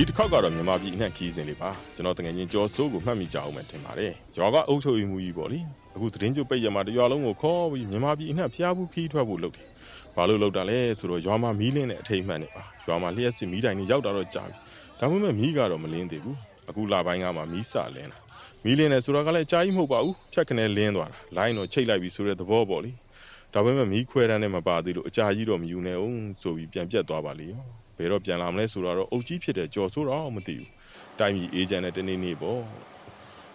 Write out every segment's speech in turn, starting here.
ဒီတစ်ခေါက်ကတော့မြန်မာပြည်အနှံ့ခီးစဉ်လေးပါကျွန်တော်တကယ်ချင်းကြော်စိုးကိုမှတ်မိကြအောင်ပဲထင်ပါတယ်ရွာကအုပ်ချုပ်ရေးမှုကြီးပေါ့လေအခုသတင်းကျုပ်ပိတ်ရမှာတရွာလုံးကိုခေါ်ပြီးမြန်မာပြည်အနှံ့ဖျားဘူးခီးထွက်ဖို့လုပ်တယ်ဘာလို့လုပ်တာလဲဆိုတော့ရွာမှာမီးလင်းတဲ့အထိတ်မှန်နေပါရွာမှာလျှက်စစ်မီးတိုင်တွေရောက်တာတော့ကြာပြီဒါပေမဲ့မီးကတော့မလင်းသေးဘူးအခုလပိုင်းကမှမီးစလင်းတာမီးလင်းတယ်ဆိုတော့ကလည်းအကြာကြီးမဟုတ်ပါဘူးဖြတ်ခနဲလင်းသွားတာလိုင်းတော့ချိတ်လိုက်ပြီဆိုတဲ့သဘောပေါ့လေဒါပေမဲ့မီးခွဲတန်းနဲ့မပါသေးလို့အကြာကြီးတော့မယူနဲ့အောင်ဆိုပြီးပြန်ပြတ်သွားပါလေရော ဘယ်တော့ပြန်လာမလဲဆိုတော့အုတ်ကြီးဖြစ်တဲ့ကြော်ဆိုးတော့မသိဘူးတိုင်းပြည်အေဂျင့်နဲ့တနေ့နေ့ပေါ့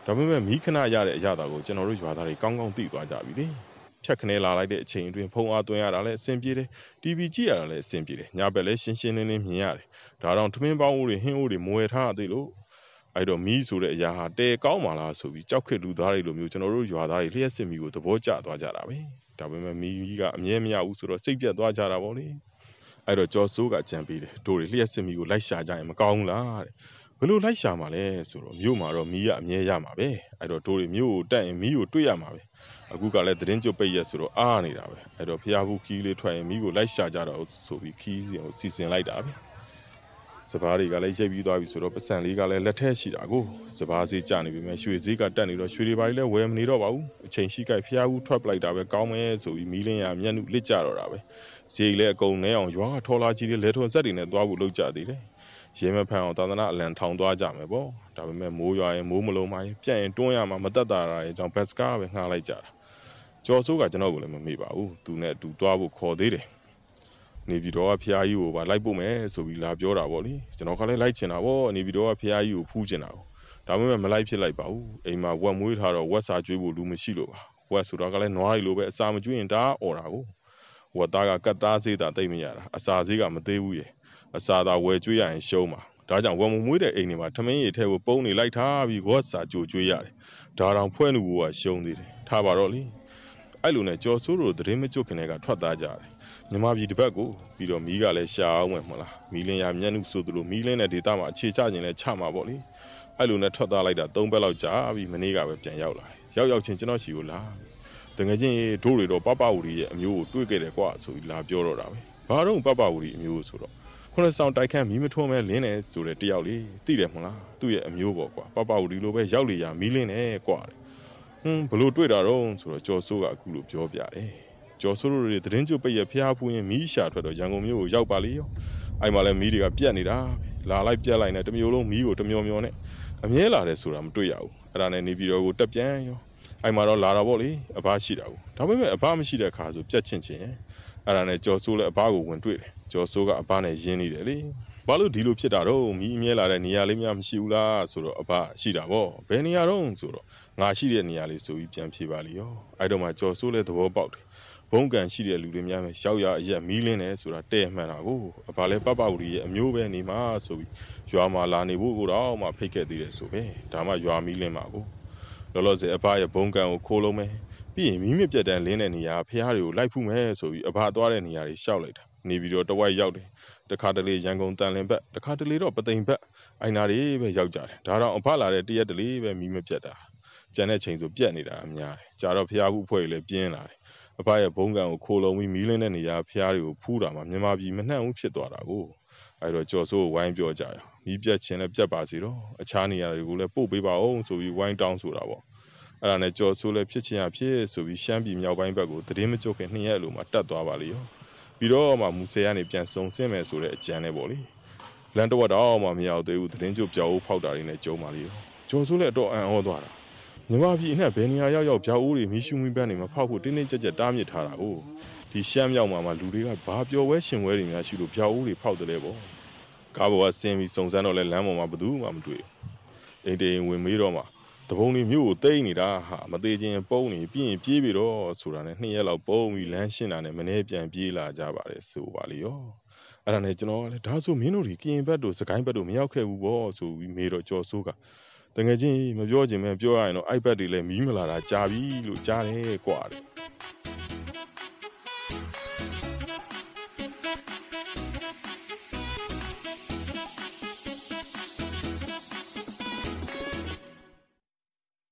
ဒါပေမဲ့မီးခဏရတဲ့အရာတော်ကိုကျွန်တော်တို့ရွာသားတွေကောင်းကောင်းသိသွားကြပြီလေဖြတ်ခနဲလာလိုက်တဲ့အချိန်အတွင်းဖုံအားသွင်းရတာလည်းအဆင်ပြေတယ် TV ကြည့်ရတာလည်းအဆင်ပြေတယ်ညဘက်လည်းရှင်းရှင်းလင်းလင်းမြင်ရတယ်ဒါတော့ထမင်းပေါင်းဦးတွေဟင်းဦးတွေမွေထားသေးလို့အဲ့တော့မီးဆိုတဲ့အရာဟာတဲကောင်းပါလားဆိုပြီးကြောက်ခက်လူသားတွေလိုမျိုးကျွန်တော်တို့ရွာသားတွေလျှက်စစ်မီကိုသဘောကျသွားကြတာပဲဒါပေမဲ့မီးကအမြဲမရဘူးဆိုတော့စိတ်ပြတ်သွားကြတာပေါ့လေ အဲ့တော့ကြော်စိုးကကြံပေးတယ်တို့တွေလျှက်စစ်မီကိုလိုက်ရှာကြရင်မကောင်းဘူးလားတဲ့ဘယ်လိုလိုက်ရှာမှာလဲဆိုတော့မြို့မှာတော့မီးကအမြဲရမှာပဲအဲ့တော့တို့တွေမြို့ကိုတက်ရင်မီးကိုတွေ့ရမှာပဲအခုကလည်းသတင်းကြုတ်ပိတ်ရက်ဆိုတော့အားနေတာပဲအဲ့တော့ဖျားဘူးခီးလေးထွက်ရင်မီးကိုလိုက်ရှာကြတော့ဆိုပြီးခီးစီကိုစီစဉ်လိုက်တာပဲ စပားတွေကလည်းရိပ်ပြီးသွားပြီဆိုတော့ပတ်စံလေးကလည်းလက်ထက်ရှိတာကိုစပားဈေးကျနေပြီမဲ့ရွှေဈေးကတက်နေတော့ရွှေတွေပါလည်းဝယ်မနေတော့ပါဘူးအချိန်ရှိကြိုက်ဖျားဘူးထွက်ပလိုက်တာပဲကောင်းမယ်ဆိုပြီးမီးလင်းရမျက်နှုလစ်ကြတော့တာပဲဈေးလည်းအကုန်နဲအောင်ရွာကထော်လာကြီးတွေလဲထွန်ဆက်တွေနဲ့သွားဖို့လုပ်ကြသေးတယ်ရဲမဖန်အောင်သာသနာအလံထောင်သွားကြမယ်ပေါ့ဒါပေမဲ့မိုးရွာရင်မိုးမလုံးမရင်ပြန့်ရင်တွန်းရမှာမတက်တာရရဲ့အကြောင်းဘတ်စကားပဲငှားလိုက်ကြတာကျော်စိုးကကျွန်တော်ကိုလည်းမမေ့ပါဘူးသူနဲ့အတူသွားဖို့ခေါ်သေးတယ် နေပြည်တော်ကဖျားကြီးကိုပါလိုက်ဖို့မယ်ဆိုပြီးလာပြောတာပေါ့လေကျွန်တော်ကလည်းလိုက်ချင်တာပေါ့နေပြည်တော်ကဖျားကြီးကိုဖူးချင်တာကိုဒါပေမဲ့မလိုက်ဖြစ်လိုက်ပါဘူးအိမ်မှာဝက်မွေးထားတော့ဝက်စာကျွေးဖို့လူမရှိလို့ပါဝက်ဆိုတော့ကလည်းနွားရီလိုပဲအစာမကျွေးရင်ဒါអော်တာကိုဝက်သားကကတ်သားစေးတာတိတ်မရတာအစာစေးကမသေးဘူးရဲ့အစာသာဝယ်ကျွေးရရင်ရှုံးပါဒါကြောင့်ဝက်မမွေးတဲ့အိမ်တွေမှာထမင်းရည်ထဲကိုပုံးနေလိုက်ထားပြီးဝက်စာကြိုကျွေးရတယ်ဒါတောင်ဖွဲ့နူကရှုံးသေးတယ်ထားပါတော့လေအဲ့လိုနဲ့ကြော်ဆိုးတို့သတင်းမကြွခင်တွေကထွက်သားကြတယ် မြမပြည်တစ်ပတ်ကိုပြီးတော့မီးကလည်းရှာအောင်မယ်မဟုတ်လားမီးလင်းရမျက်နှုဆိုသလိုမီးလင်းတဲ့ဒေတာမှာအခြေချခြင်းလည်းချမှာပေါ့လေအဲ့လိုနဲ့ထွက်သားလိုက်တာ၃ပတ်လောက်ကြာပြီးမနေ့ကပဲပြန်ရောက်လာရောက်ရောက်ချင်းကျွန်တော်ရှိကိုလာတကယ်ချင်းဒိုးတွေတော့ပပဝူရီရဲ့အမျိုးကိုတွေ့ခဲ့တယ်ကွာဆိုပြီးလာပြောတော့တာပဲဘာတော့ပပဝူရီအမျိုးဆိုတော့ခုနဆောင်တိုက်ခန့်မီးမထွန်းမဲလင်းတယ်ဆိုတဲ့တယောက်လေးသိတယ်မဟုတ်လားသူ့ရဲ့အမျိုးပေါ့ကွာပပဝူရီလိုပဲရောက်လေရာမီးလင်းတယ်ကွာဟွန်းဘလို့တွေ့တာတော့ဆိုတော့ကျော်စိုးကအခုလိုပြောပြတယ် ကျော်စိုးတို့တွေသတင်းကျုပ်ပိတ်ရဖျားဖူးရင်မီးရှာထွက်တော့ရန်ကုန်မြို့ကိုရောက်ပါလေရောအဲ့မှာလဲမီးတွေကပြက်နေတာလာလိုက်ပြက်လိုက်နဲ့တမျိုးလုံးမီးကိုတမျောမျောနဲ့အမြဲလာတယ်ဆိုတာမတွေ့ရဘူးအဲ့ဒါနဲ့နေပြည်တော်ကိုတက်ပြန်ရောအဲ့မှာတော့လာတာပေါ့လေအဘရှိတာကိုဒါပေမဲ့အဘမရှိတဲ့အခါဆိုပြက်ချင်းချင်းအဲ့ဒါနဲ့ကြော်စိုးလဲအဘကိုဝင်တွေ့တယ်ကျော်စိုးကအဘနဲ့ရင်းနေတယ်လေဘာလို့ဒီလိုဖြစ်တာတော့မီးအမြဲလာတဲ့နေရာလေးများမရှိဘူးလားဆိုတော့အဘရှိတာပေါ့ဘယ်နေရာတော့ဆိုတော့ငါရှိတဲ့နေရာလေးဆိုပြီးပြန်ဖြေပါလိရောအဲ့တော့မှကြော်စိုးလဲသဘောပေါက်တယ် ဘုံကန်ရှိတဲ့လူတွေများပဲရောက်ရအရက်မီးလင်းတယ်ဆိုတာတဲ့မှန်တာကိုအဘလဲပပဝရီရဲ့အမျိုးပဲနေမှာဆိုပြီးရွာမှာလာနေဖို့ကိုတော့မှဖိတ်ခဲ့သေးတယ်ဆိုပဲဒါမှရွာမီးလင်းမှာကိုလောလောဆယ်အဘရဲ့ဘုံကန်ကိုခိုးလုံးမယ်ပြီးရင်မီးမြပြတ်တန်းလင်းတဲ့နေရာဖះတွေကိုလိုက်ဖူးမယ်ဆိုပြီးအဘသွားတဲ့နေရာတွေရှောက်လိုက်တာနေပြီးတော့တဝိုက်ရောက်တယ်တခါတလေရန်ကုန်တန်လင်ဘက်တခါတလေတော့ပသိမ်ဘက်အိုင်နာတွေပဲရောက်ကြတယ်ဒါတော့အဖလာတဲ့တရက်တလေပဲမီးမပြတ်တာကျန်တဲ့ချိန်ဆိုပြတ်နေတာအများတယ်ကြာတော့ဖျားဘူးဖွဲ့လည်းပြင်းလာတယ် အဖရဲ့ဘုံကံကိုခိုးလုံးပြီးမီးလင်းတဲ့နေရာဖျားတွေကိုဖူးတာမှမြန်မာပြည်မနှံ့ဘူးဖြစ်သွားတာကိုအဲ့တော့ကြော်စိုးကိုဝိုင်းပြောကြရမီးပြတ်ခြင်းလည်းပြတ်ပါစေတော့အခြားနေရာတွေကိုလည်းပို့ပေးပါအောင်ဆိုပြီးဝိုင်းတောင်းဆိုတာပေါ့အဲ့ဒါနဲ့ကြော်ဆိုးလည်းဖြစ်ချင်းရဖြစ်ဆိုပြီးရှမ်းပြည်မြောက်ပိုင်းဘက်ကိုတည်င်းမကြုတ်ခင်နှစ်ရက်လိုမှတက်သွားပါလေရောပြီးတော့မှမူဆယ်ကနေပြန်စုံဆင်းမယ်ဆိုတဲ့အကြံနဲ့ပေါ့လေလန်တဝက်တော့မှမရောက်သေးဘူးတည်င်းကျုပ်ပြောက်ဦးဖောက်တာတွေနဲ့ကြုံပါလေရောကြော်ဆိုးလည်းအတော့အံ့ဩသွားတာ မြမပြည်အနှက်ဘယ်နေရာရောက်ရောက်ပြောက်ဦးတွေမီးရှူမီးပန်းတွေမဖောက်ဖို့တင်းတင်းကြပ်ကြပ်တားမြစ်ထားတာကိုဒီရှမ်းမြောက်မှာမှလူတွေကဘာပျော်ဝဲရှင်ဝဲတွေများရှိလို့ပြောက်ဦးတွေဖောက်တယ်လေပေါ့ကားပေါ်ကဆင်းပြီးစုံစမ်းတော့လဲလမ်းပေါ်မှာဘယ်သူမှမတွေ့အိမ်တေးဝင်မေးတော့မှတပုံတွေမြို့ကိုတိတ်နေတာဟာမသေးခြင်းပုံနေပြီးရင်ပြေးပြီတော့ဆိုတာနဲ့နှစ်ရက်လောက်ပုံပြီးလမ်းရှင်းတာနဲ့မနေ့ပြန်ပြေးလာကြပါတယ်ဆိုပါလေရောအဲ့ဒါနဲ့ကျွန်တော်လည်းဒါဆိုမင်းတို့ဒီကရင်ဘက်တို့စကိုင်းဘက်တို့မရောက်ခဲ့ဘူးပေါ့ဆိုပြီးမေးတော့ကြော်ဆိုးက တကယ်ချင်းမပြောချင်မဲပြောရရင်တော့ iPad တွေလည်းမီးမလာတာကြာပြီလို့ကြားတယ်ကွာတဲ့